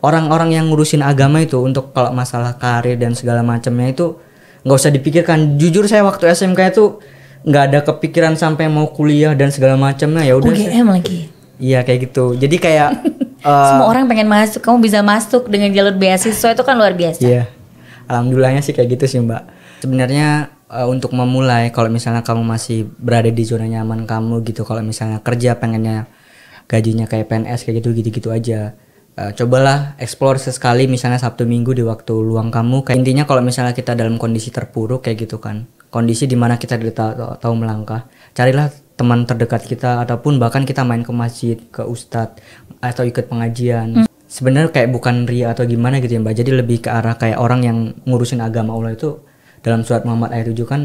orang-orang yang ngurusin agama itu untuk kalau masalah karir dan segala macamnya itu nggak usah dipikirkan jujur saya waktu SMK itu nggak ada kepikiran sampai mau kuliah dan segala macamnya ya udah saya- UGM lagi. iya kayak gitu jadi kayak eh, Semua orang pengen masuk, kamu bisa masuk dengan jalur beasiswa itu kan luar biasa. Iya, alhamdulillahnya sih kayak gitu sih mbak. Sebenarnya eh, untuk memulai, kalau misalnya kamu masih berada di zona nyaman kamu gitu, kalau misalnya kerja pengennya gajinya kayak PNS kayak gitu gitu-gitu aja. Eh, cobalah explore sesekali misalnya Sabtu Minggu di waktu luang kamu. Kayak intinya kalau misalnya kita dalam kondisi terpuruk kayak gitu kan, kondisi di mana kita tidak tahu, tahu- tahu melangkah, carilah teman terdekat kita ataupun bahkan kita main ke masjid, ke ustadz atau ikut pengajian. Sebenarnya kayak bukan ria atau gimana gitu ya mbak. Jadi lebih ke arah kayak orang yang ngurusin agama Allah itu dalam surat Muhammad ayat 7 kan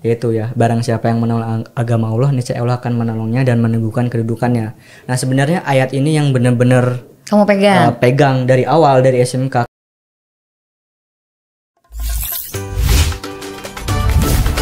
yaitu ya barang siapa yang menolong ag- agama Allah niscaya Allah akan menolongnya dan meneguhkan kedudukannya. Nah sebenarnya ayat ini yang benar-benar Kamu pegang. uh, pegang dari awal dari SMK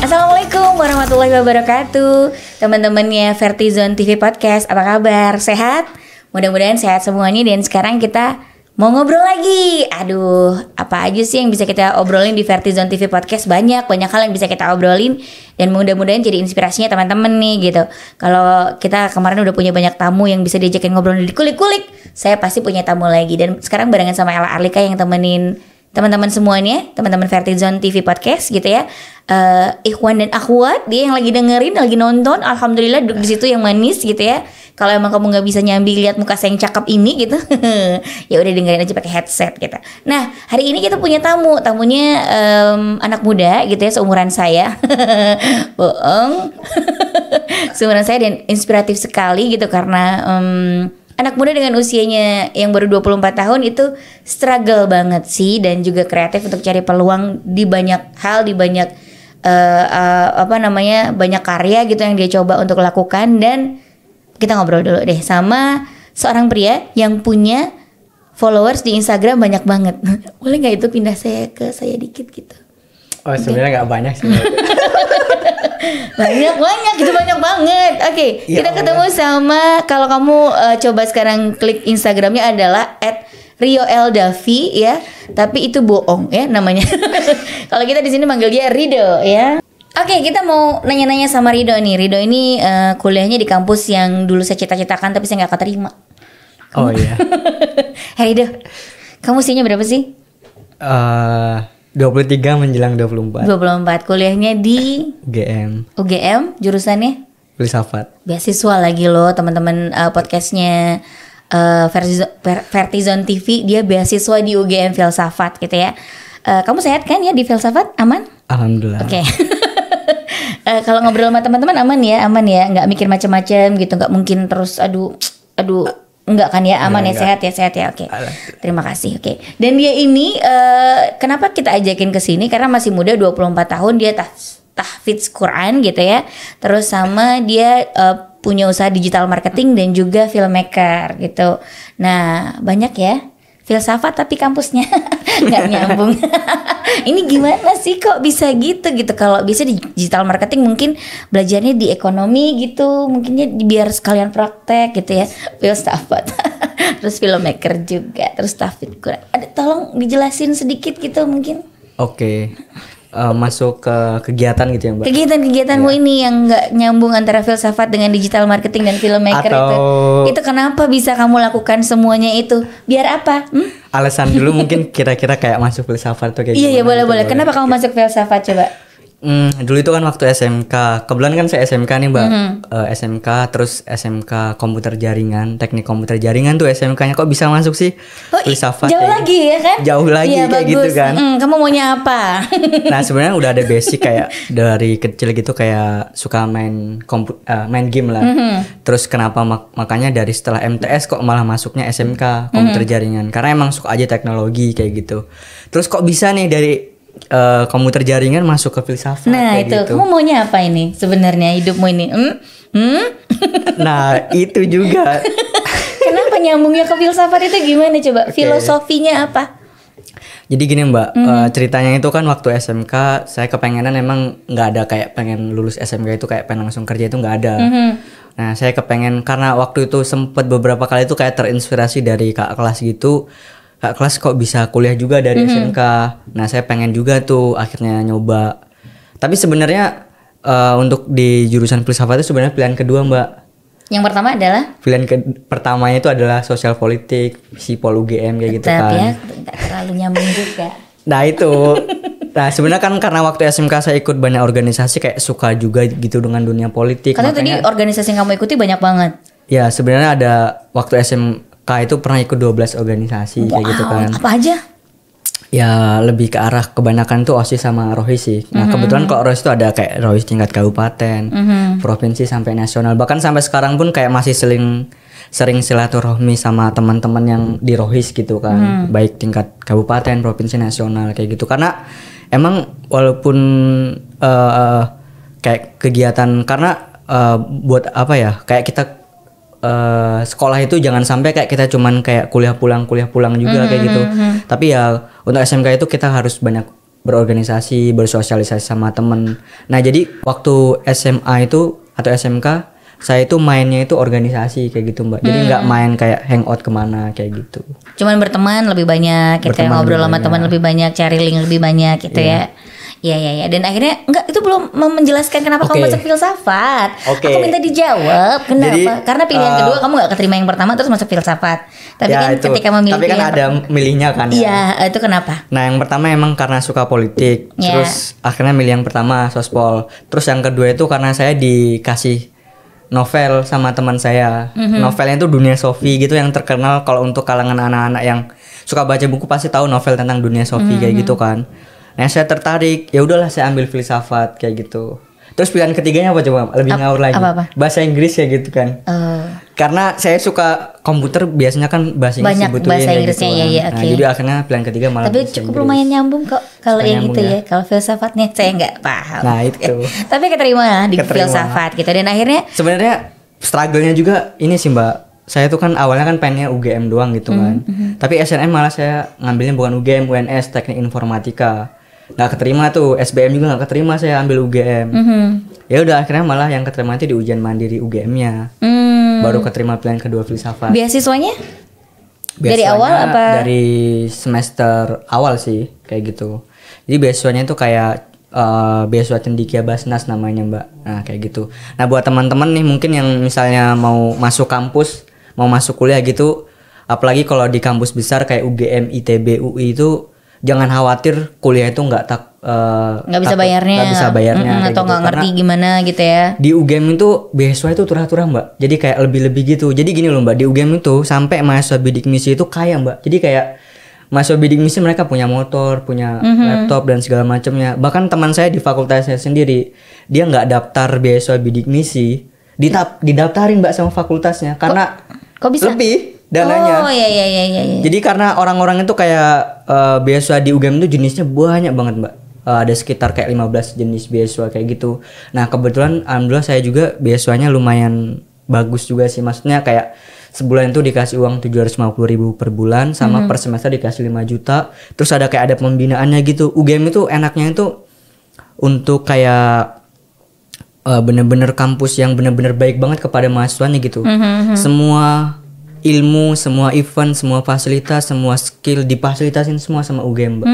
Assalamualaikum warahmatullahi wabarakatuh Teman-temannya Vertizon TV Podcast Apa kabar? Sehat? Mudah-mudahan sehat semuanya Dan sekarang kita mau ngobrol lagi? Aduh, apa aja sih yang bisa kita obrolin di Vertizon TV Podcast? Banyak, banyak hal yang bisa kita obrolin. Dan mudah-mudahan jadi inspirasinya teman-teman nih gitu. Kalau kita kemarin udah punya banyak tamu yang bisa diajakin ngobrol di kulik-kulik Saya pasti punya tamu lagi. Dan sekarang barengan sama Ella Arlika yang temenin teman-teman semuanya, teman-teman Vertizon TV Podcast gitu ya. Eh Ikhwan dan Akhwat, dia yang lagi dengerin, lagi nonton, alhamdulillah duduk di situ yang manis gitu ya. Kalau emang kamu nggak bisa nyambi lihat muka saya yang cakep ini gitu, ya udah dengerin aja pakai headset gitu. Nah hari ini kita punya tamu, tamunya em, anak muda gitu ya, seumuran saya, bohong, seumuran saya dan inspiratif sekali gitu karena em, anak muda dengan usianya yang baru 24 tahun itu struggle banget sih dan juga kreatif untuk cari peluang di banyak hal di banyak eh, eh, apa namanya banyak karya gitu yang dia coba untuk lakukan. Dan kita ngobrol dulu deh sama seorang pria yang punya followers di Instagram banyak banget. Boleh nggak itu pindah saya ke saya dikit gitu? Oh sebenarnya nggak banyak sih. banyak banyak itu banyak banget oke Ya kita ketemu sama kalau kamu eh, coba sekarang klik Instagramnya adalah at Rio Davi ya tapi itu bohong ya namanya kalau kita di sini manggil dia Rido ya Oke, kita mau nanya-nanya sama Rido nih. Rido ini eh, kuliahnya di kampus yang dulu saya cita-citakan tapi saya nggak keterima. oh iya. Hei Rido, kamu usianya berapa sih? Eh 23 menjelang 24 24. Kuliahnya di GM UGM, jurusannya? filsafat. beasiswa lagi loh teman-teman eh, podcastnya eh, Vertizon, Ver- Vertizon TV dia beasiswa di UGM Filsafat gitu ya. Eh, kamu sehat kan ya di Filsafat? Aman? Alhamdulillah. oke. Eh, kalau ngobrol sama teman-teman aman ya aman ya. Nggak mikir macam-macam gitu nggak mungkin terus aduh aduh Enggak kan ya? Aman ya? Enggak, sehat ya? Sehat ya? Oke. Alhamdulillah. terima kasih. Oke. Dan dia ini eh, kenapa kita ajakin ke sini? Karena masih muda 24 tahun dia tah tahfidz Quran gitu ya. Terus sama dia eh, punya usaha digital marketing dan juga filmmaker gitu. Nah banyak ya filsafat tapi kampusnya. Nggak nyambung. Ini gimana sih kok bisa gitu gitu? Kalau bisa di digital marketing mungkin belajarnya di ekonomi gitu. Mungkinnya biar sekalian praktek gitu ya. Filsafat. Terus filmmaker juga. Terus tafid Quran. Ada tolong dijelasin sedikit gitu mungkin. Oke. Eh, masuk ke kegiatan gitu ya, Mbak. kegiatan-kegiatanmu ini yang nggak nyambung antara filsafat dengan digital marketing dan filmmaker itu. Atau- itu kenapa bisa kamu lakukan semuanya itu? Biar apa? Hmm? Alasan dulu mungkin kira-kira kayak masuk filsafat tuh kayak iya iya gimana boleh gitu, boleh. Kenapa kamu masuk filsafat coba Hmm, dulu itu kan waktu SMK. Kebetulan kan saya SMK nih, Mbak. Mm-hmm. Eh, SMK terus SMK komputer jaringan, teknik komputer jaringan tuh SMK-nya kok bisa masuk sih? Oh, filsafat jauh kayak lagi ya kan? Jauh lagi Iya, kayak bagus. gitu kan. Mm, kamu maunya apa? Nah, sebenarnya udah ada basic kayak dari kecil gitu kayak suka main kompu eh, main game lah. Mm-hmm. Terus kenapa mak- makanya dari setelah MTS kok malah masuknya SMK komputer Mm-hmm. jaringan? Karena emang suka aja teknologi kayak gitu. Terus kok bisa nih dari eh, komputer jaringan masuk ke filsafat nah itu, gitu. kamu maunya apa ini sebenarnya hidupmu ini? Hmm? Hmm? Nah, itu juga. Kenapa nyambungnya ke filsafat itu gimana coba? Filosofinya apa? Jadi gini mbak, eh, ceritanya itu kan waktu SMK saya kepengenan emang nggak ada kayak pengen lulus SMK itu kayak pengen langsung kerja itu nggak ada. Nah saya kepengen karena waktu itu sempet beberapa kali itu kayak terinspirasi dari kak kelas gitu. Kak kelas kok bisa kuliah juga dari SMK. Nah saya pengen juga tuh akhirnya nyoba. Tapi sebenarnya eh, untuk di jurusan filsafat itu sebenarnya pilihan kedua mbak. Yang pertama adalah Pilihan ke pertamanya itu adalah sosial politik, sipol UGM kayak gitu tetap kan. ya, nggak terlalu nyambung juga. Nah itu. Nah sebenarnya kan karena waktu SMK saya ikut banyak organisasi kayak suka juga gitu dengan dunia politik. Katanya tadi organisasi yang kamu ikuti banyak banget. ya sebenarnya ada waktu SMK itu pernah ikut 12 organisasi kayak gitu Wow, kan. Apa aja? Ya lebih ke arah kebanyakan tuh OSIS sama ROHIS sih. Nah kebetulan kalau ROHIS itu ada kayak ROHIS tingkat kabupaten, provinsi sampai nasional. Bahkan sampai sekarang pun kayak masih sering sering silaturahmi sama teman-teman yang di ROHIS gitu kan. Baik tingkat kabupaten, provinsi, nasional kayak gitu. Karena emang walaupun eh, kayak kegiatan karena eh, buat apa ya? Kayak kita eh, sekolah itu jangan sampai kayak kita cuman kayak kuliah pulang kuliah pulang juga kayak gitu. Tapi ya untuk SMK itu kita harus banyak berorganisasi, bersosialisasi sama temen. Nah jadi waktu SMA itu atau SMK saya itu mainnya itu organisasi kayak gitu mbak. Jadi nggak main kayak hangout ke mana kayak gitu. Cuman berteman lebih banyak, gitu ya ngobrol sama teman lebih banyak, cari link lebih banyak gitu ya. Iya iya iya. Dan akhirnya enggak itu belum menjelaskan kenapa kamu Oke. masuk filsafat. Oke. Aku minta dijawab kenapa? Jadi, Karena pilihan uh, kedua kamu nggak keterima yang pertama terus masuk filsafat. Tapi Ya, kan itu. ketika memilih Tapi kan ada milihnya kan. ya. Iya, itu kenapa? Nah yang pertama emang karena suka politik, Ya. terus akhirnya milih yang pertama sospol. Terus yang kedua itu karena saya dikasih novel sama teman saya. Mhm. Novelnya itu Dunia Sofi gitu yang terkenal kalau untuk kalangan anak-anak yang suka baca buku pasti tahu novel tentang Dunia Sofi Mhm. kayak gitu kan. Nah saya tertarik, ya udahlah saya ambil filsafat kayak gitu. Terus pilihan ketiganya apa coba? Lebih ngawur lagi. apa-apa? Bahasa Inggris kayak gitu kan. Eh, Karena saya suka komputer biasanya kan bahasa Inggris Banyak bahasa Inggrisnya, gitu iya, kan. iya, Nah, oke. jadi akhirnya pilihan ketiga malah tapi cukup Inggris. lumayan nyambung kok kalau yang itu ya. ya. Kalau filsafatnya saya nggak paham. Nah, itu. tapi keterima di Keterima. filsafat gitu dan akhirnya Sebenarnya struggle-nya juga ini sih Mbak. Saya tuh kan awalnya kan pengennya UGM doang gitu kan. Tapi SNM malah saya ngambilnya bukan UGM, UNS Teknik Informatika. Nggak keterima tuh, SBM juga nggak keterima saya ambil UGM. mhm. Ya udah akhirnya malah yang keterima itu di ujian mandiri UGM-nya. Hmm, Baru keterima pilihan kedua filsafat. beasiswanya Dari Beasiswanya awal apa? Dari semester awal sih kayak gitu. Jadi beasiswanya itu kayak eh, beasiswa cendikia basnas namanya mbak. Nah kayak gitu. Nah buat teman-teman nih mungkin yang misalnya mau masuk kampus, mau masuk kuliah gitu, apalagi kalau di kampus besar kayak UGM, ITB, UI itu jangan khawatir kuliah itu nggak tak eh, nggak bisa takut- bayarnya. Nggak bisa bayarnya Mm-mm, kayak atau gitu. nggak Karena ngerti gimana gitu ya. di UGM itu beasiswa itu turah-turah mbak. Jadi kayak lebih-lebih gitu. Jadi gini loh mbak. Di UGM itu sampai mahasiswa bidik misi itu kaya mbak. Jadi kayak mahasiswa bidik misi mereka punya motor punya laptop dan segala macamnya. Bahkan teman saya di fakultas saya sendiri dia nggak daftar beasiswa bidik misi. Ditap didaftarin mbak sama fakultasnya. Karena kok bisa? lebih dananya oh iya iya iya iya iya. jadi karena orang-orang itu kayak eh, beasiswa di UGM itu jenisnya banyak banget mbak. Eh, ada sekitar kayak 15 jenis beasiswa kayak gitu. Nah kebetulan alhamdulillah saya juga beasiswanya lumayan bagus juga sih. Maksudnya kayak sebulan itu dikasih uang 750 ribu per bulan sama per semester dikasih 5 juta. Terus ada kayak ada pembinaannya gitu. UGM itu enaknya itu untuk kayak eh, bener-bener kampus yang bener-bener baik banget kepada mahasiswanya gitu. Semua ilmu, semua event, semua fasilitas, semua skill difasilitasin semua sama UGM, Mbak.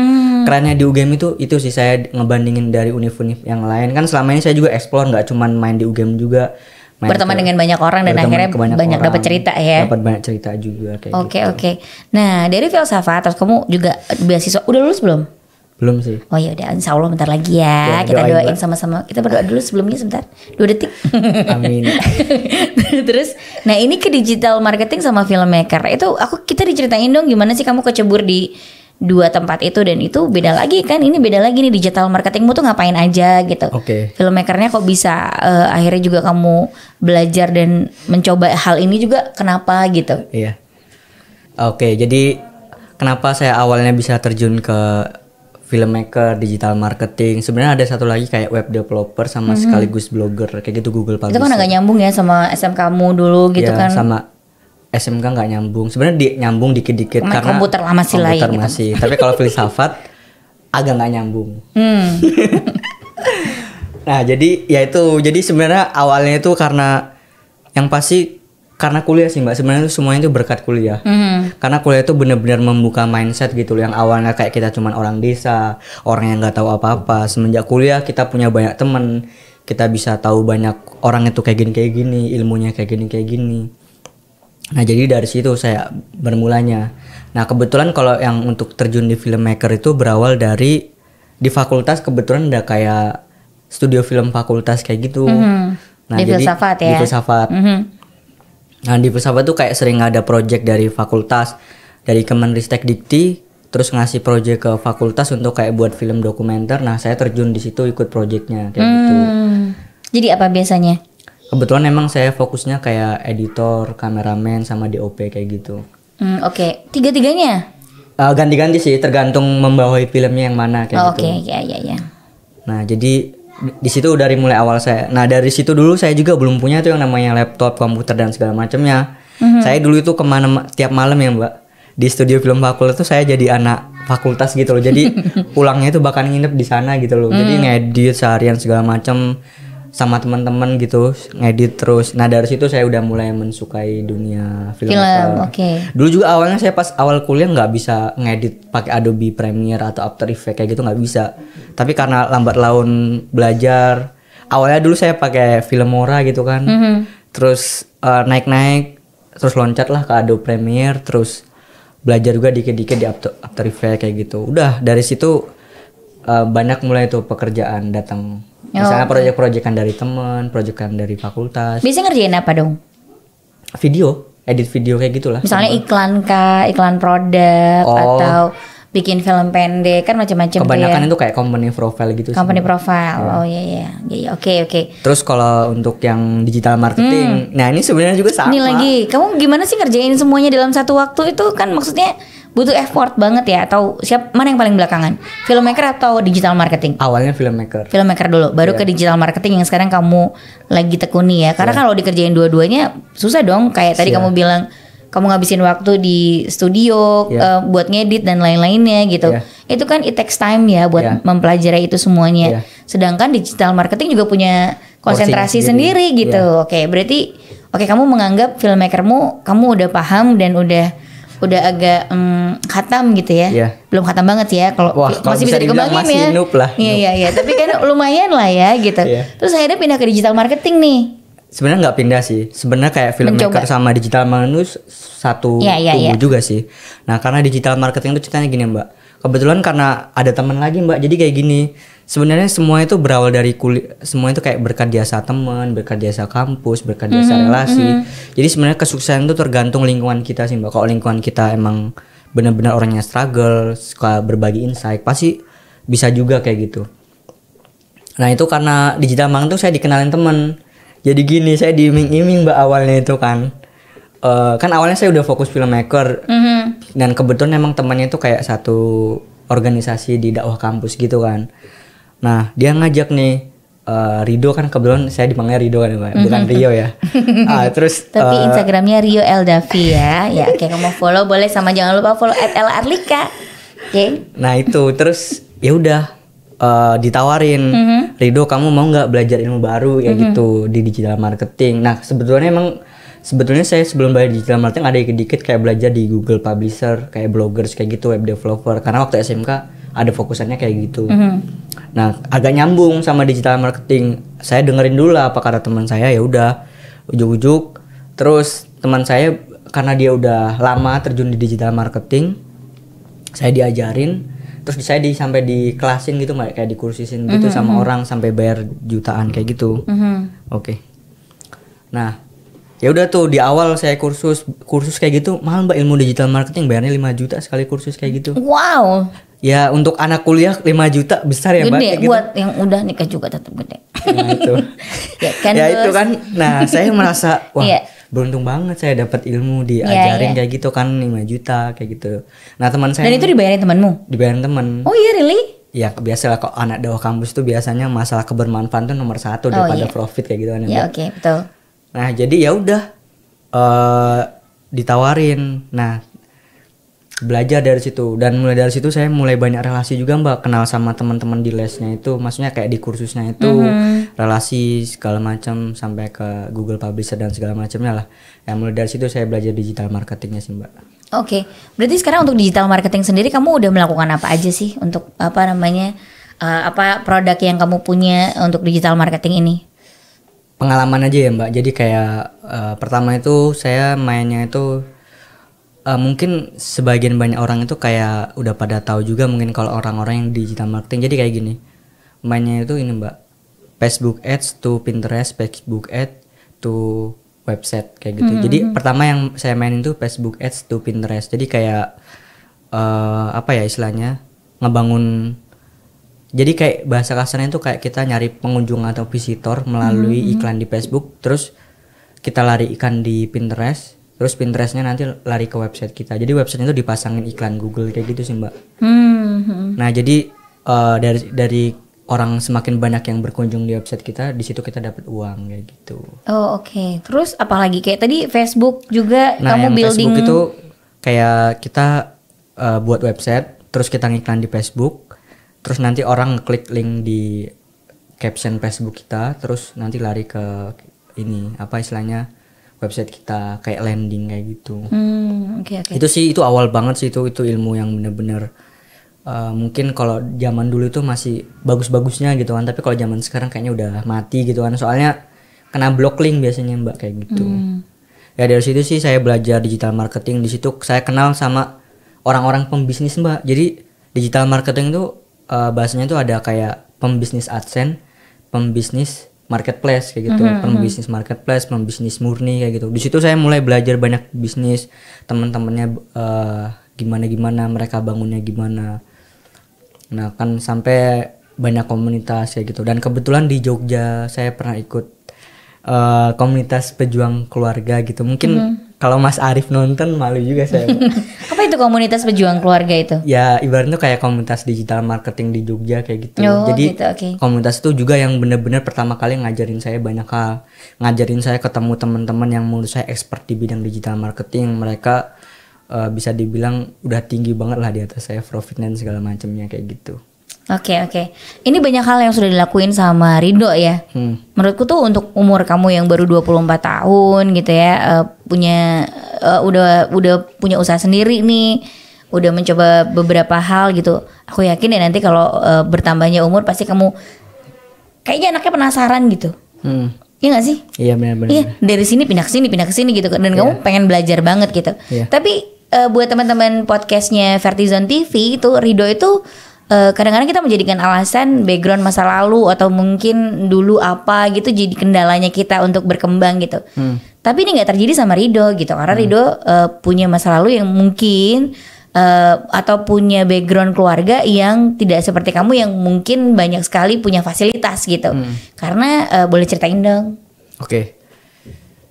Kerennya di UGM itu itu sih saya ngebandingin dari univ-univ yang lain. Kan selama ini saya juga explore nggak cuman main di UGM juga. main Berteman ke- dengan banyak orang dan akhirnya banyak banyak dapat cerita ya. Dapat banyak cerita juga kayak Oke gitu. oke. Nah dari filsafat terus kamu juga beasiswa udah lulus belum? Belum sih. Oh ya udah insya Allah bentar lagi ya. Ya, Kita doain, doain sama-sama. Kita berdoa dulu sebelumnya sebentar. Dua detik. Amin. Terus, nah ini ke digital marketing sama filmmaker itu aku kita diceritain dong gimana sih kamu kecebur di dua tempat itu dan itu beda lagi kan ini beda lagi nih digital marketingmu tuh ngapain aja gitu. Oke. Filmmakernya kok bisa eh, akhirnya juga kamu belajar dan mencoba hal ini juga kenapa gitu? Iya. Oke, jadi kenapa saya awalnya bisa terjun ke filmmaker, digital marketing? Sebenarnya ada satu lagi kayak web developer sama sekaligus blogger kayak gitu Google Mhm. Itu kan Publisher. agak nyambung ya sama SM kamu dulu gitu Ya, kan. sama SMK nggak nyambung. Sebenarnya di, nyambung dikit-dikit karena komputer lah masih lah ya komputer gitu. masih. Tapi kalau filsafat agak nggak nyambung. Hmm. Nah, jadi ya itu. Jadi sebenarnya awalnya itu karena yang pasti karena kuliah sih, Mbak. Sebenarnya itu semuanya itu berkat kuliah. Hmm. Karena kuliah itu benar-benar membuka mindset gitu loh. Yang awalnya kayak kita cuman orang desa, orang yang nggak tahu apa-apa. Semenjak kuliah kita punya banyak temen, kita bisa tahu banyak orang itu kayak gini kayak gini, ilmunya kayak gini kayak gini. Nah jadi dari situ saya bermulanya. Nah kebetulan kalau yang untuk terjun di filmmaker itu berawal dari di fakultas kebetulan ada kayak studio film fakultas kayak gitu. Mhm. Di filsafat Di ya? filsafat. Mhm. Nah di filsafat tuh kayak sering ada project dari fakultas dari Kemenristek Dikti terus ngasih project ke fakultas untuk kayak buat film dokumenter. Nah saya terjun di situ ikut projectnya kayak gitu. Hmm. Jadi apa biasanya? Kebetulan emang saya fokusnya kayak editor, kameramen sama DOP kayak gitu. Hmm, Oke, tiga-tiganya. Eh, ganti-ganti sih tergantung membawahi filmnya yang mana kayak Oh, gitu. Oke, ya ya ya. Nah jadi di- situ dari mulai awal saya. Nah dari situ dulu saya juga belum punya tuh yang namanya laptop, komputer dan segala macamnya. Saya dulu itu ke mana ma- tiap malam ya mbak di studio film fakultas tuh saya jadi anak fakultas gitu loh. Jadi pulangnya itu bahkan nginep di sana gitu loh. Jadi ngedit seharian segala macam sama teman-teman gitu ngedit terus. Nah dari situ saya udah mulai mensukai dunia film. Film, oke. Dulu juga awalnya saya pas awal kuliah nggak bisa ngedit pakai Adobe Premiere atau After Effects kayak gitu nggak bisa. Tapi karena lambat laun belajar, awalnya dulu saya pakai Filmora gitu kan. Mhm. Terus eh, naik-naik, terus loncat lah ke Adobe Premiere, terus belajar juga dikit-dikit di After, After Effects kayak gitu. Udah dari situ eh, banyak mulai tuh pekerjaan datang. Oh, Misalnya proyek-proyekan dari teman, proyekan dari fakultas, Biasanya ngerjain apa dong? video, edit video kayak gitulah. Misalnya iklan kah, iklan produk Oh. atau bikin film pendek kan macam-macam Kebanyakan ya. itu kayak company profile gitu sih. Company profile. Oh iya iya. Iya iya. Oke oke. Terus kalau untuk yang digital marketing, nah ini sebenarnya juga sama. Hmm. Ini lagi, kamu gimana sih ngerjain semuanya dalam satu waktu itu kan maksudnya butuh effort banget ya atau siap mana yang paling belakangan? Filmmaker atau digital marketing? Awalnya filmmaker. Filmmaker dulu, baru ke digital marketing yang sekarang kamu lagi tekuni ya. Karena kalau dikerjain dua-duanya susah dong. Kayak tadi Iya. kamu bilang kamu ngabisin waktu di studio Iya. eh, buat ngedit dan lain-lainnya gitu. Iya. Itu kan it takes time ya buat Iya. mempelajari itu semuanya. Iya. Sedangkan digital marketing juga punya konsentrasi sendiri, sendiri. gitu. Oke, berarti oke kamu menganggap filmmakermu kamu udah paham dan udah udah agak mm, khatam gitu ya. Iya. Belum khatam banget ya kalau masih bisa bisa dikembangin masih ya. noob lah, Iya iya iya, tapi kan lumayan lah ya gitu. Iya. Terus akhirnya pindah ke digital marketing nih. Sebenarnya nggak pindah sih. Sebenarnya kayak filmmaker Mencoba. sama digital marketing itu satu Iya, iya, tubuh iya. juga sih. Nah karena digital marketing itu ceritanya gini mbak. Kebetulan karena ada teman lagi mbak. Jadi kayak gini. Sebenarnya semua itu berawal dari kuliah. Semua itu kayak berkat jasa teman, berkat jasa kampus, berkat jasa relasi. Jadi sebenarnya kesuksesan itu tergantung lingkungan kita sih mbak. Kalau lingkungan kita emang benar-benar orangnya struggle, suka berbagi insight, pasti bisa juga kayak gitu. Nah itu karena digital marketing tuh saya dikenalin temen Jadi gini saya diiming-iming mbak awalnya itu kan Eh, Kan awalnya saya udah fokus filmmaker Mhm. Dan kebetulan emang temannya itu kayak satu organisasi di dakwah kampus gitu kan Nah dia ngajak nih eh, Rido kan kebetulan saya dipanggil Rido kan mbak Bukan Rio ya ah, Terus Tapi eh, Instagramnya Rio Eldavi ya. Ya, oke kamu mau follow boleh sama jangan lupa follow @larlika. Oke. Nah itu terus ya udah eh, ditawarin Mhm. Rido kamu mau nggak belajar ilmu baru ya gitu di digital marketing. Nah sebetulnya emang sebetulnya saya sebelum belajar digital marketing ada dikit kayak belajar di Google Publisher kayak bloggers kayak gitu web developer karena waktu SMK ada fokusannya kayak gitu. Mhm. Nah agak nyambung sama digital marketing. Saya dengerin dulu lah apa kata teman saya ya udah ujuk-ujuk. Terus teman saya karena dia udah lama terjun di digital marketing, saya diajarin terus saya di sampai di kelasin gitu kayak dikursisin gitu sama orang sampai bayar jutaan kayak gitu Mhm. oke nah ya udah tuh di awal saya kursus kursus kayak gitu mahal mbak ilmu digital marketing bayarnya 5 juta sekali kursus kayak gitu Wow. ya untuk anak kuliah 5 juta besar ya mbak Gede kayak gitu. buat yang udah nikah juga tetap gede. nah itu ya kan. ya itu kan nah saya merasa wah Iya. beruntung banget saya dapat ilmu diajarin iya. kayak gitu kan 5 juta kayak gitu nah teman saya Dan itu dibayarin temanmu. dibayarin temen Oh iya really? Ya biasa lah kok anak dakwah kampus tuh biasanya masalah kebermanfaatan tuh nomor satu Oh, daripada iya. profit kayak gitu kan ya. Ya Mbak. oke betul. Nah jadi ya udah eh ditawarin. Nah belajar dari situ. Dan mulai dari situ saya mulai banyak relasi juga mbak. Kenal sama teman-teman di lesnya itu. Maksudnya kayak di kursusnya itu relasi segala macam sampai ke Google Publisher dan segala macamnya lah. Ya mulai dari situ saya belajar digital marketingnya sih mbak. Oke, berarti sekarang untuk digital marketing sendiri kamu udah melakukan apa aja sih untuk apa namanya eh, apa produk yang kamu punya untuk digital marketing ini? Pengalaman aja ya mbak. Jadi kayak eh, pertama itu saya mainnya itu eh, mungkin sebagian banyak orang itu kayak udah pada tahu juga mungkin kalau orang-orang yang digital marketing. Jadi kayak gini mainnya itu ini mbak. Facebook Ads to Pinterest Facebook Ads to website kayak gitu. Jadi pertama yang saya mainin itu Facebook Ads to Pinterest. Jadi kayak eh, apa ya istilahnya ngebangun jadi kayak bahasa kasarnya itu kayak kita nyari pengunjung atau visitor melalui iklan di Facebook, terus kita lari ikan di Pinterest, terus Pinterestnya nanti lari ke website kita. Jadi website itu dipasangin iklan Google kayak gitu sih mbak. Hmm, hmm. Nah jadi eh, dari dari orang semakin banyak yang berkunjung di website kita, di situ kita dapat uang kayak gitu. Oh oke, terus apalagi kayak tadi Facebook juga Nah kamu yang building. Facebook itu kayak kita eh, buat website, terus kita ngiklan di Facebook, terus nanti orang klik link di caption Facebook kita, terus nanti lari ke ini apa istilahnya website kita kayak landing kayak gitu. Hmm, oke oke. Itu sih itu awal banget sih itu itu ilmu yang bener-bener eh, mungkin kalau zaman dulu itu masih bagus-bagusnya gitu kan, tapi kalau zaman sekarang kayaknya udah mati gitu kan. Soalnya kena block link biasanya Mbak kayak gitu. Ya dari situ sih saya belajar digital marketing. Di situ saya kenal sama orang-orang pembisnis Mbak. Jadi digital marketing itu eh, bahasanya itu ada kayak pembisnis AdSense, pembisnis marketplace kayak gitu, pembisnis marketplace, pembisnis murni kayak gitu. Di situ saya mulai belajar banyak bisnis, teman-temannya eh, gimana-gimana, mereka bangunnya gimana. Nah, kan sampai banyak komunitas kayak gitu. Dan kebetulan di Jogja saya pernah ikut eh, komunitas pejuang keluarga gitu. Mungkin kalau Mas Arif nonton malu juga saya. Apa itu komunitas pejuang keluarga itu? ya ibaratnya kayak komunitas digital marketing di Jogja kayak gitu. Oh, Jadi gitu, oke. komunitas itu juga yang bener-bener pertama kali ngajarin saya banyak hal. Ngajarin saya ketemu teman-teman yang menurut saya expert di bidang digital marketing. Mereka eh, bisa dibilang udah tinggi banget lah di atas saya profit dan segala macamnya kayak gitu. Oke oke. Ini banyak hal yang sudah dilakuin sama Rido ya. Hmm. Menurutku tuh untuk umur kamu yang baru 24 tahun gitu ya, eh, punya eh, udah udah punya usaha sendiri nih, udah mencoba beberapa hal gitu. Aku yakin ya nanti kalau eh, bertambahnya umur pasti kamu kayaknya anaknya penasaran gitu. Hmm. Iya gak sih? Iya benar-benar. Iya, dari sini pindah ke sini, pindah ke sini gitu. Dan kamu pengen belajar banget gitu. Iya. Tapi eh, buat teman-teman podcastnya Vertizon TV itu Rido itu kadang-kadang kita menjadikan alasan background masa lalu atau mungkin dulu apa gitu jadi kendalanya kita untuk berkembang gitu. Hmm. Tapi ini nggak terjadi sama Rido gitu karena Rido eh, punya masa lalu yang mungkin eh, atau punya background keluarga yang tidak seperti kamu yang mungkin banyak sekali punya fasilitas gitu. Karena eh, boleh ceritain dong. Oke.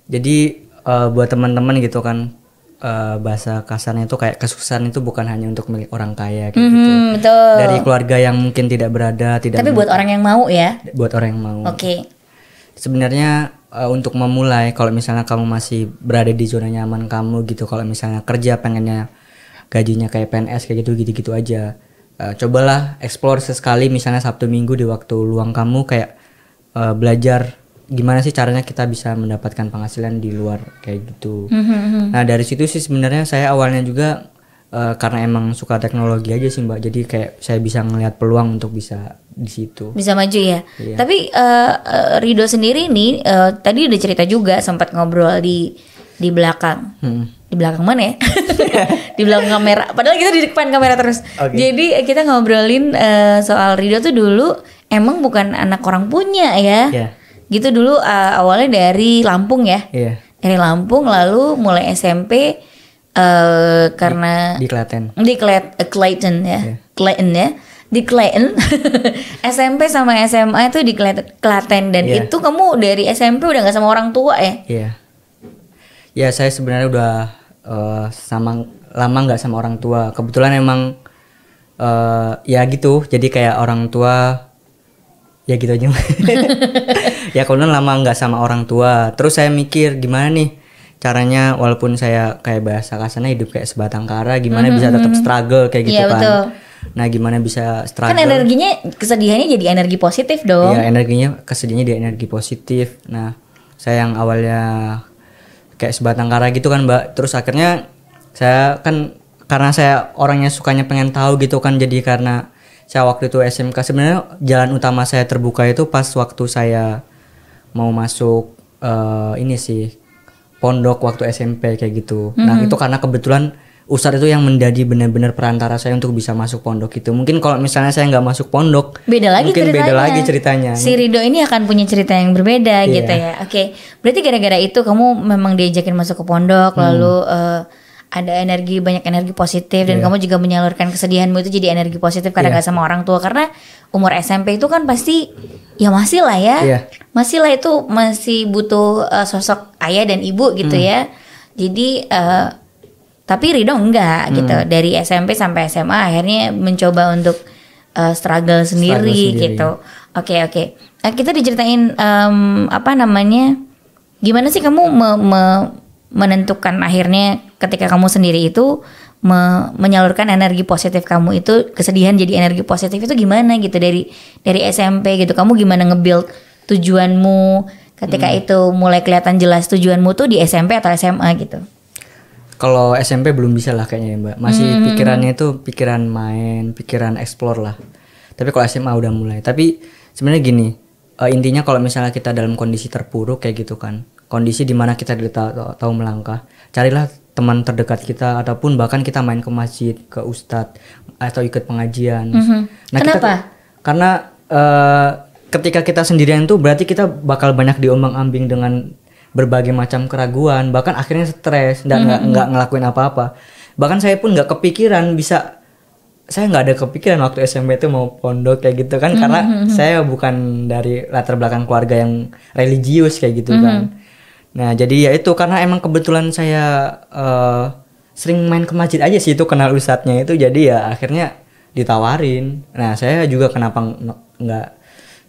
Jadi eh, buat teman-teman gitu kan eh, bahasa kasarnya itu kayak kesuksesan itu bukan hanya untuk milik orang kaya kayak gitu. Hmm, betul. Dari keluarga yang mungkin tidak berada, tidak Tapi buat orang yang mau ya. buat orang yang mau. Oke. Sebenarnya eh, untuk memulai kalau misalnya kamu masih berada di zona nyaman kamu gitu, kalau misalnya kerja pengennya gajinya kayak PNS kayak gitu gitu-gitu aja. Eh, cobalah explore sesekali misalnya Sabtu Minggu di waktu luang kamu kayak eh, belajar gimana sih caranya kita bisa mendapatkan penghasilan di luar kayak gitu. Nah, dari situ sih sebenarnya saya awalnya juga eh, karena emang suka teknologi aja sih, Mbak. Jadi kayak saya bisa ngelihat peluang untuk bisa di situ. Bisa maju ya. Iya. Tapi eh, eh, Rido sendiri nih eh, tadi udah cerita juga sempat ngobrol di di belakang. Hmm. Di belakang mana ya? di belakang kamera. Padahal kita di depan kamera terus. Oke. Jadi kita ngobrolin eh, soal Rido tuh dulu emang bukan anak orang punya ya. Iya. Gitu dulu eh, awalnya dari Lampung ya. Iya. Dari Lampung lalu mulai SMP eh karena Di Klaten. di Clayton, eh, Clayton ya, Iya. Clayton ya, di Clayton. SMP sama SMA itu di Klaten dan Iya. itu kamu dari SMP udah nggak sama orang tua ya? Iya. Ya saya sebenarnya udah eh, sama lama nggak sama orang tua. Kebetulan emang eh, ya gitu. Jadi kayak orang tua ya gitu aja. ya kemudian lama nggak sama orang tua. Terus saya mikir gimana nih caranya walaupun saya kayak bahasa kasarnya hidup kayak sebatang kara gimana bisa tetap struggle kayak gitu Iya, kan. betul. Nah, gimana bisa Kan struggle? energinya kesedihannya jadi energi positif dong. Iya, energinya kesedihannya dia energi positif. Nah, saya yang awalnya kayak sebatang kara gitu kan, Mbak. Terus akhirnya saya kan karena saya orangnya sukanya pengen tahu gitu kan jadi karena saya waktu itu SMK sebenarnya jalan utama saya terbuka itu pas waktu saya mau masuk eh, ini sih pondok waktu SMP kayak gitu. Nah, itu karena kebetulan Ustadz itu yang menjadi benar-benar perantara saya untuk bisa masuk pondok itu. Mungkin kalau misalnya saya nggak masuk pondok, Beda lagi mungkin ceritanya. beda lagi ceritanya. Si Rido ini akan punya cerita yang berbeda Iya. gitu ya. Oke, berarti gara-gara itu kamu memang diajakin masuk ke pondok, Hmm. lalu eh, ada energi banyak energi positif dan Iya. kamu juga menyalurkan kesedihanmu itu jadi energi positif karena nggak sama orang tua karena umur SMP itu kan pasti ya masih lah ya, Iya. masih lah itu masih butuh eh, sosok ayah dan ibu gitu Hmm. ya. Jadi eh, tapi Rido enggak Hmm. gitu dari SMP sampai SMA akhirnya mencoba untuk uh, struggle sendiri, sendiri. gitu. Oke oke. Nah, kita diceritain em, apa namanya? Gimana sih kamu me- me- menentukan akhirnya ketika kamu sendiri itu me- menyalurkan energi positif kamu itu kesedihan jadi energi positif itu gimana gitu dari dari SMP gitu. Kamu gimana nge-build tujuanmu ketika Hmm. itu mulai kelihatan jelas tujuanmu tuh di SMP atau SMA gitu. Kalau SMP belum bisa lah kayaknya ya, Mbak. Masih Hmm. pikirannya itu pikiran main, pikiran explore lah. Tapi kalau SMA udah mulai. Tapi sebenarnya gini, eh, intinya kalau misalnya kita dalam kondisi terpuruk kayak gitu kan, kondisi di mana kita tidak tahu- tahu melangkah, carilah teman terdekat kita ataupun bahkan kita main ke masjid, ke ustadz atau ikut pengajian. Nah, kita- Kenapa? karena eh, ketika kita sendirian tuh berarti kita bakal banyak diombang-ambing dengan berbagai macam keraguan, bahkan akhirnya stres dan nggak nggak ngelakuin apa-apa. Bahkan saya pun nggak kepikiran bisa saya nggak ada kepikiran waktu SMP itu mau pondok kayak gitu kan karena saya bukan dari latar belakang keluarga yang religius kayak gitu kan. Nah, jadi ya itu karena emang kebetulan saya eh, sering main ke masjid aja sih itu kenal ustadznya itu jadi ya akhirnya ditawarin. Nah, saya juga kenapa ng- nggak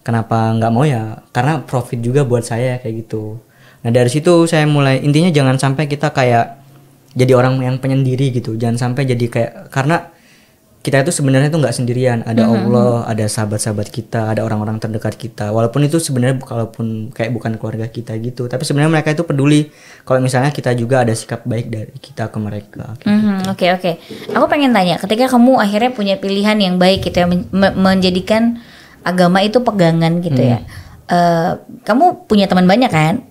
kenapa nggak mau ya karena profit juga buat saya kayak gitu. Nah, dari situ saya mulai intinya jangan sampai kita kayak jadi orang yang penyendiri gitu. Jangan sampai jadi kayak karena kita itu sebenarnya itu nggak sendirian ada Allah ada sahabat-sahabat kita ada orang-orang terdekat kita walaupun itu sebenarnya kalaupun kayak bukan keluarga kita gitu tapi sebenarnya mereka itu peduli kalau misalnya kita juga ada sikap baik dari kita ke mereka kayak gitu. Oke oke. Aku pengen tanya, ketika kamu akhirnya punya pilihan yang baik gitu ya, men- me- menjadikan agama itu pegangan gitu ya. Hmm. Eh, kamu punya teman banyak kan?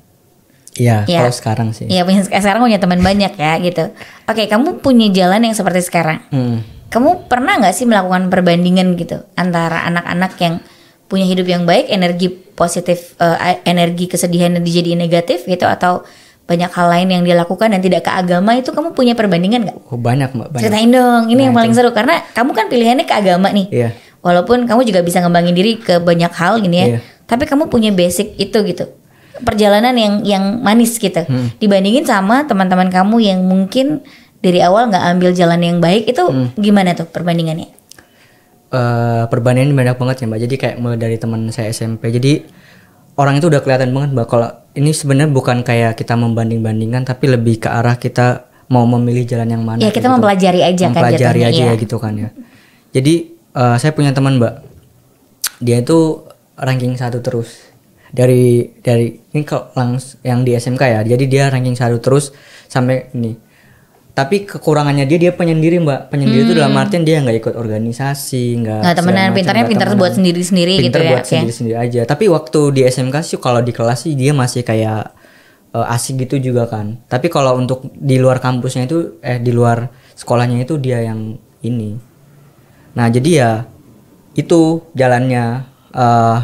Iya Iya. kalau sekarang sih Iya punya sekarang punya teman banyak ya gitu. Oke, kamu punya jalan yang seperti sekarang. Hmm. Kamu pernah nggak sih melakukan perbandingan gitu antara anak-anak yang punya hidup yang baik, energi positif, eh, energi kesedihan dan dijadiin negatif gitu, atau banyak hal lain yang dia lakukan dan tidak ke agama itu kamu punya perbandingan nggak? oh banyak mbak banyak Ceritain dong, ini yang paling seru karena kamu kan pilihannya ke agama nih. Iya. Walaupun kamu juga bisa ngembangin diri ke banyak hal gini ya. Iya. Tapi kamu punya basic itu gitu. Perjalanan yang yang manis gitu. Hmm. Dibandingin sama teman-teman kamu yang mungkin dari awal nggak ambil jalan yang baik itu Hmm. gimana tuh perbandingannya? eh perbandingan banyak banget ya mbak. Jadi kayak mulai dari teman saya SMP jadi orang itu udah kelihatan banget mbak kalau ini sebenarnya bukan kayak kita membanding bandingkan tapi lebih ke arah kita mau memilih jalan yang mana Ya, kita gitu. mempelajari aja kan mempelajari aja ya gitu kan ya. Jadi eh, saya punya teman mbak. Dia itu ranking satu terus. Dari dari ini kalau langs yang di SMK ya. Jadi dia ranking satu terus sampai ini tapi kekurangannya dia dia penyendiri mbak. Penyendiri itu dalam artian dia nggak ikut organisasi nggak Hmm. Nggak temenan, pintarnya pintar buat sendiri-sendiri gitu Pintar ya, buat oke. sendiri-sendiri aja. Tapi waktu di SMK sih kalau di kelas sih dia masih kayak eh, asik gitu juga kan. Tapi kalau untuk di luar kampusnya itu eh di luar sekolahnya itu dia yang ini. Nah jadi ya itu jalannya eh,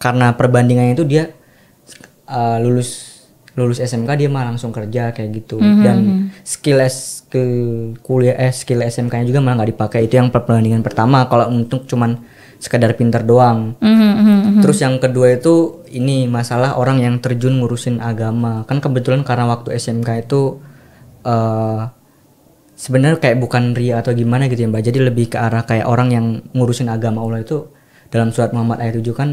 karena perbandingannya itu dia eh, lulus lulus SMK dia malah langsung kerja kayak gitu Mhm, dan skill S ke kuliah eh skill SMK-nya juga malah nggak dipakai itu yang perbandingan pertama kalau untuk cuman sekedar pintar doang Mhm, mhm, mhm. Terus yang kedua itu ini masalah orang yang terjun ngurusin agama. Kan kebetulan karena waktu SMK itu eh sebenarnya kayak bukan ria atau gimana gitu ya Mbak. Jadi lebih ke arah kayak orang yang ngurusin agama Allah itu dalam surat Muhammad ayat 7 kan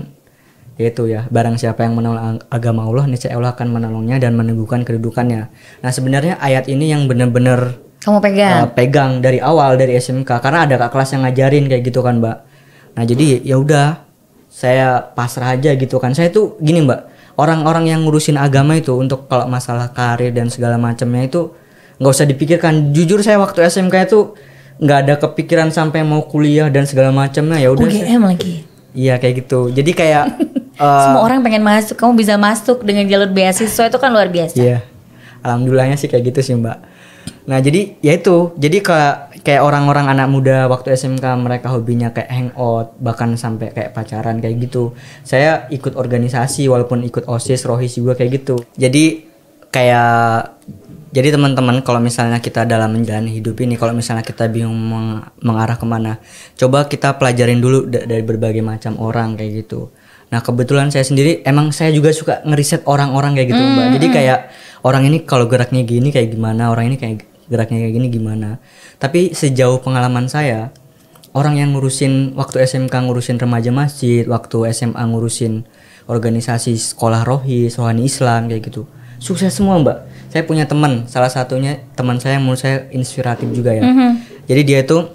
yaitu ya barang siapa yang menolong ag- agama Allah niscaya Allah akan menolongnya dan meneguhkan kedudukannya. Nah sebenarnya ayat ini yang benar-benar Kamu pegang. uh, pegang dari awal dari SMK karena ada kak kelas yang ngajarin kayak gitu kan mbak. Nah jadi ya udah saya pasrah aja gitu kan. Saya tuh gini mbak. Orang-orang yang ngurusin agama itu untuk kalau masalah karir dan segala macamnya itu nggak usah dipikirkan. Jujur saya waktu SMK itu nggak ada kepikiran sampai mau kuliah dan segala macamnya. Ya udah saya- UGM lagi. iya kayak gitu. Jadi kayak uh, Semua orang pengen masuk, kamu bisa masuk dengan jalur beasiswa itu kan luar biasa. Iya. Alhamdulillahnya sih kayak gitu sih, Mbak. Nah, jadi ya itu. Jadi kayak kayak orang-orang anak muda waktu SMK mereka hobinya kayak hangout, bahkan sampai kayak pacaran kayak gitu. Saya ikut organisasi walaupun ikut OSIS, ROHIS juga kayak gitu. Jadi kayak jadi teman-teman kalau misalnya kita dalam menjalani hidup ini kalau misalnya kita bingung meng- mengarah ke mana coba kita pelajarin dulu da- dari berbagai macam orang kayak gitu nah kebetulan saya sendiri emang saya juga suka ngeriset orang-orang kayak gitu mbak. Jadi kayak orang ini kalau geraknya gini kayak gimana orang ini kayak geraknya kayak gini gimana. Tapi sejauh pengalaman saya orang yang ngurusin waktu SMK ngurusin remaja masjid waktu SMA ngurusin organisasi sekolah rohis rohani Islam kayak gitu. Sukses semua mbak. Saya punya teman salah satunya teman saya yang menurut saya inspiratif juga ya. Jadi dia itu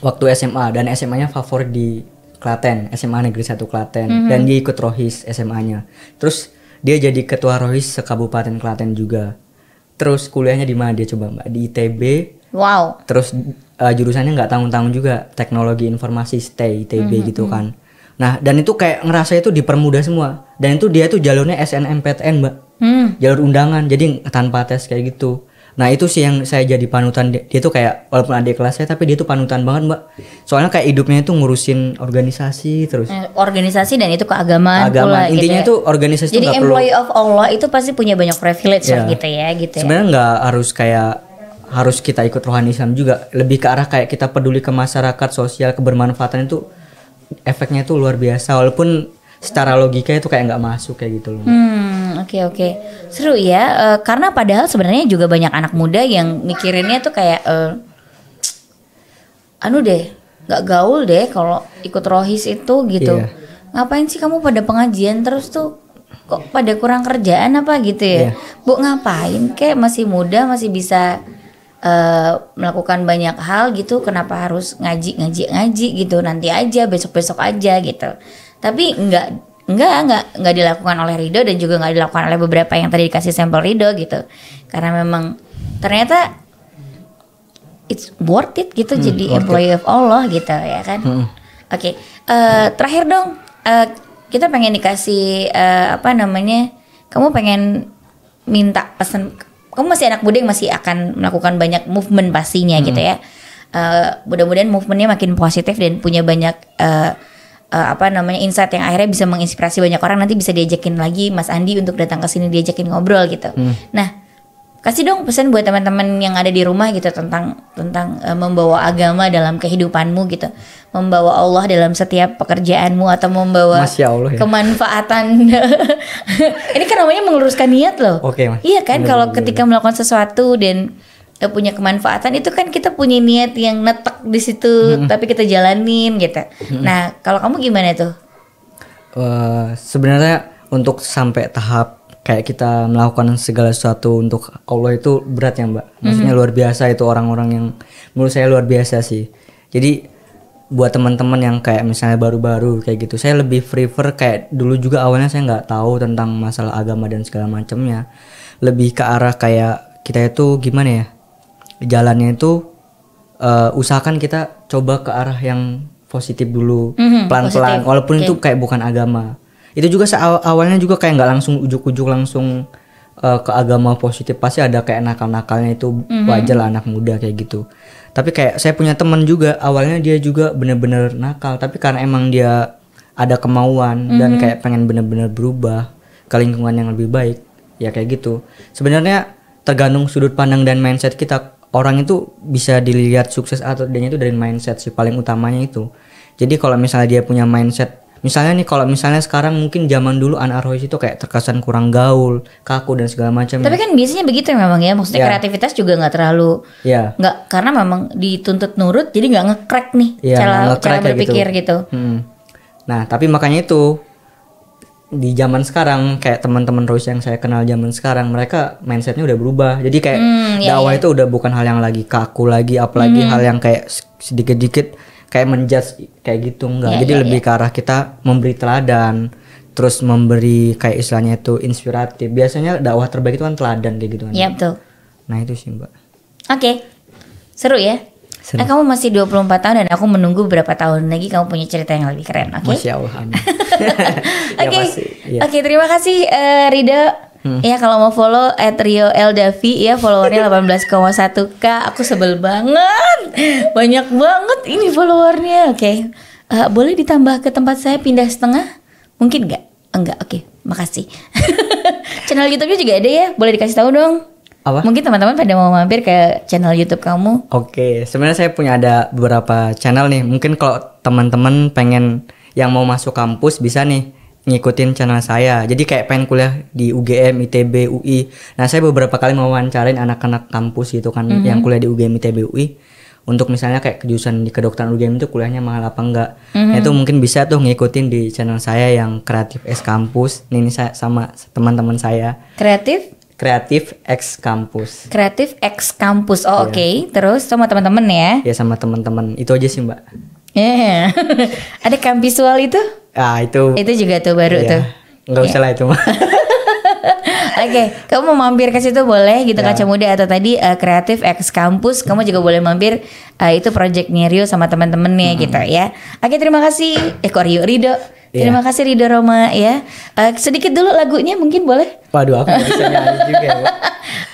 waktu SMA dan SMA-nya favorit di Klaten SMA Negeri 1 Klaten. Dan dia ikut rohis SMA-nya terus dia jadi ketua rohis sekabupaten Klaten juga. Terus kuliahnya di mana? Dia coba mbak di ITB Wow. terus uh, jurusannya nggak tanggung-tanggung juga. Teknologi informasi stay ITB gitu kan. Nah dan itu kayak ngerasa itu dipermudah semua. Dan itu dia tuh jalurnya SNMPTN mbak. Hmm. jalur undangan. Jadi tanpa tes kayak gitu nah itu sih yang saya jadi panutan dia, dia tuh kayak walaupun adik kelas saya tapi dia tuh panutan banget mbak soalnya kayak hidupnya itu ngurusin organisasi terus Eh, Organisasi dan itu keagamaan agama pula intinya gitu itu organisasi ya. itu Jadi nggak perlu employee of Allah itu pasti punya banyak privilege lah Iya. gitu ya, gitu ya. sebenarnya nggak harus kayak harus kita ikut rohani Islam juga lebih ke arah kayak kita peduli ke masyarakat sosial kebermanfaatan itu efeknya itu luar biasa walaupun secara logika itu kayak nggak masuk kayak gitu loh Hmm, oke oke. Seru ya. eh, karena padahal sebenarnya juga banyak anak muda yang mikirinnya tuh kayak eh, anu deh, nggak gaul deh kalau ikut rohis itu gitu. Iya. Ngapain sih kamu pada pengajian terus tuh kok pada kurang kerjaan apa gitu ya? Iya. Bu ngapain? Kayak masih muda masih bisa eh, melakukan banyak hal gitu. Kenapa harus ngaji ngaji ngaji gitu? Nanti aja besok besok aja gitu. Tapi nggak nggak nggak nggak dilakukan oleh Rido dan juga nggak dilakukan oleh beberapa yang tadi dikasih sampel Rido gitu. Karena memang ternyata it's worth it gitu jadi employee of Allah gitu ya kan. Oke, eh, terakhir dong eh, kita pengen dikasih eh, apa namanya? Kamu pengen minta pesan? Kamu masih anak muda yang masih akan melakukan banyak movement pastinya gitu ya. Eh, mudah-mudahan movementnya makin positif dan punya banyak eh, eh, apa namanya insight yang akhirnya bisa menginspirasi banyak orang. Nanti bisa diajakin lagi Mas Andi untuk datang ke sini diajakin ngobrol gitu. Nah kasih dong pesan buat teman-teman yang ada di rumah gitu tentang tentang eh, membawa agama dalam kehidupanmu gitu membawa Allah dalam setiap pekerjaanmu atau membawa Masya Allah ya. kemanfaatan ini kan namanya meluruskan niat loh Oke, Mas. iya kan kalau ketika melakukan sesuatu dan punya kemanfaatan itu kan kita punya niat yang netek di situ tapi kita jalanin gitu. Nah kalau kamu gimana tuh? Eh, sebenarnya untuk sampai tahap kayak kita melakukan segala sesuatu untuk Allah itu berat ya mbak. Maksudnya luar biasa itu orang-orang yang menurut saya luar biasa sih. Jadi buat teman-teman yang kayak misalnya baru-baru kayak gitu saya lebih prefer kayak dulu juga awalnya saya nggak tahu tentang masalah agama dan segala macamnya. Lebih ke arah kayak kita itu gimana ya jalannya itu eh, usahakan kita coba ke arah yang positif dulu Mhm, pelan-pelan positif. walaupun Oke. itu kayak bukan agama itu juga awalnya juga kayak nggak langsung ujuk-ujuk langsung eh, ke agama positif pasti ada kayak nakal-nakalnya itu Mhm. wajar lah anak muda kayak gitu tapi kayak saya punya teman juga awalnya dia juga bener-bener nakal tapi karena emang dia ada kemauan Mhm. dan kayak pengen bener-bener berubah ke lingkungan yang lebih baik ya kayak gitu sebenarnya tergantung sudut pandang dan mindset kita orang itu bisa dilihat sukses atau tidaknya itu dari mindset sih paling utamanya itu. Jadi kalau misalnya dia punya mindset misalnya nih kalau misalnya sekarang mungkin zaman dulu anak rohis itu kayak terkesan kurang gaul kaku dan segala macam tapi kan biasanya begitu memang ya maksudnya Ya. kreativitas juga nggak terlalu ya. nggak karena memang dituntut nurut jadi nggak ngekrek nih Iya, cara nge-crack cara kayak berpikir gitu, Hmm. Nah, tapi makanya itu di zaman sekarang kayak teman-teman Rose yang saya kenal zaman sekarang mereka mindsetnya udah berubah jadi kayak Hmm, iya, dakwah itu udah bukan hal yang lagi kaku lagi apalagi Hmm. hal yang kayak sedikit-sedikit kayak menjudge kayak gitu enggak Iya, jadi lebih ke arah kita memberi teladan terus memberi kayak istilahnya itu inspiratif biasanya dakwah terbaik itu kan teladan kayak gitu kan Iya betul. nah itu sih mbak Oke. Seru ya? Seru. Eh, kamu masih 24 tahun dan aku menunggu beberapa tahun lagi kamu punya cerita yang lebih keren, oke? masya Allah. Oke, ya pasti iya. oke terima kasih eh, Rido. Ya kalau mau follow at Rio Eldavi ya followernya 18,1 k. Aku sebel banget, banyak banget ini followernya. Oke, Eh, boleh ditambah ke tempat saya pindah setengah? Mungkin nggak? Enggak. Oke, makasih. Channel YouTube-nya juga ada ya? Boleh dikasih tahu dong? Apa Mungkin teman-teman pada mau mampir ke channel YouTube kamu. Oke, sebenarnya saya punya ada beberapa channel nih. Mungkin kalau teman-teman pengen yang mau masuk kampus bisa nih ngikutin channel saya. Jadi kayak pengen kuliah di UGM, ITB, UI. Nah, saya beberapa kali mau wawancarain anak-anak kampus gitu kan yang kuliah di UGM, ITB, UI. Untuk misalnya kayak kejurusan di kedokteran UGM itu kuliahnya mahal apa enggak. Nah, itu mungkin bisa tuh ngikutin di channel saya yang Kreatif S Kampus. Nih, ini saya sama teman-teman saya. Kreatif? Kreatif X Kampus. Kreatif X Kampus. Oh, oke. Terus sama teman-teman ya. Ya sama teman-teman. Itu aja sih, Mbak. Yeah. Ada kamp visual itu? Ah, itu Itu juga tuh baru Iya. tuh. Nggak usah lah itu mah. Oke, kamu mau mampir ke situ boleh gitu Ya. kaca muda atau tadi eh, kreatif X kampus, kamu juga boleh mampir eh, itu projectnya Rio sama teman-temannya gitu ya. Oke, terima kasih. Eh kok Rio Rido. Iya. Terima kasih Rido Roma ya. Eh, sedikit dulu lagunya mungkin boleh? Waduh, aku bisa nyanyi juga ya.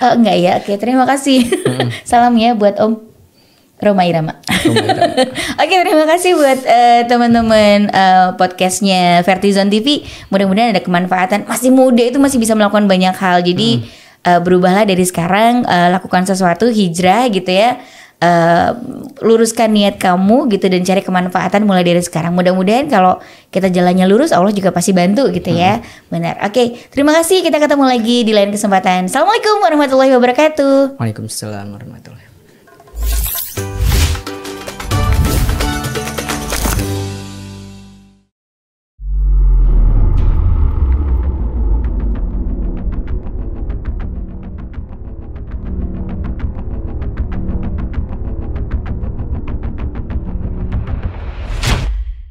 Oh, enggak ya. Oke, terima kasih. Salam ya buat Om Roma Irama. Oke, terima kasih buat eh, teman-teman eh, podcastnya Vertizon TV. Mudah-mudahan ada kemanfaatan. Masih muda itu masih bisa melakukan banyak hal. Jadi eh, berubahlah dari sekarang, eh, lakukan sesuatu hijrah gitu ya. Eh, luruskan niat kamu gitu dan cari kemanfaatan mulai dari sekarang. Mudah-mudahan kalau kita jalannya lurus, Allah juga pasti bantu gitu ya. Benar. Oke, terima kasih. Kita ketemu lagi di lain kesempatan. Assalamualaikum warahmatullahi wabarakatuh. Waalaikumsalam warahmatullahi wabarakatuh.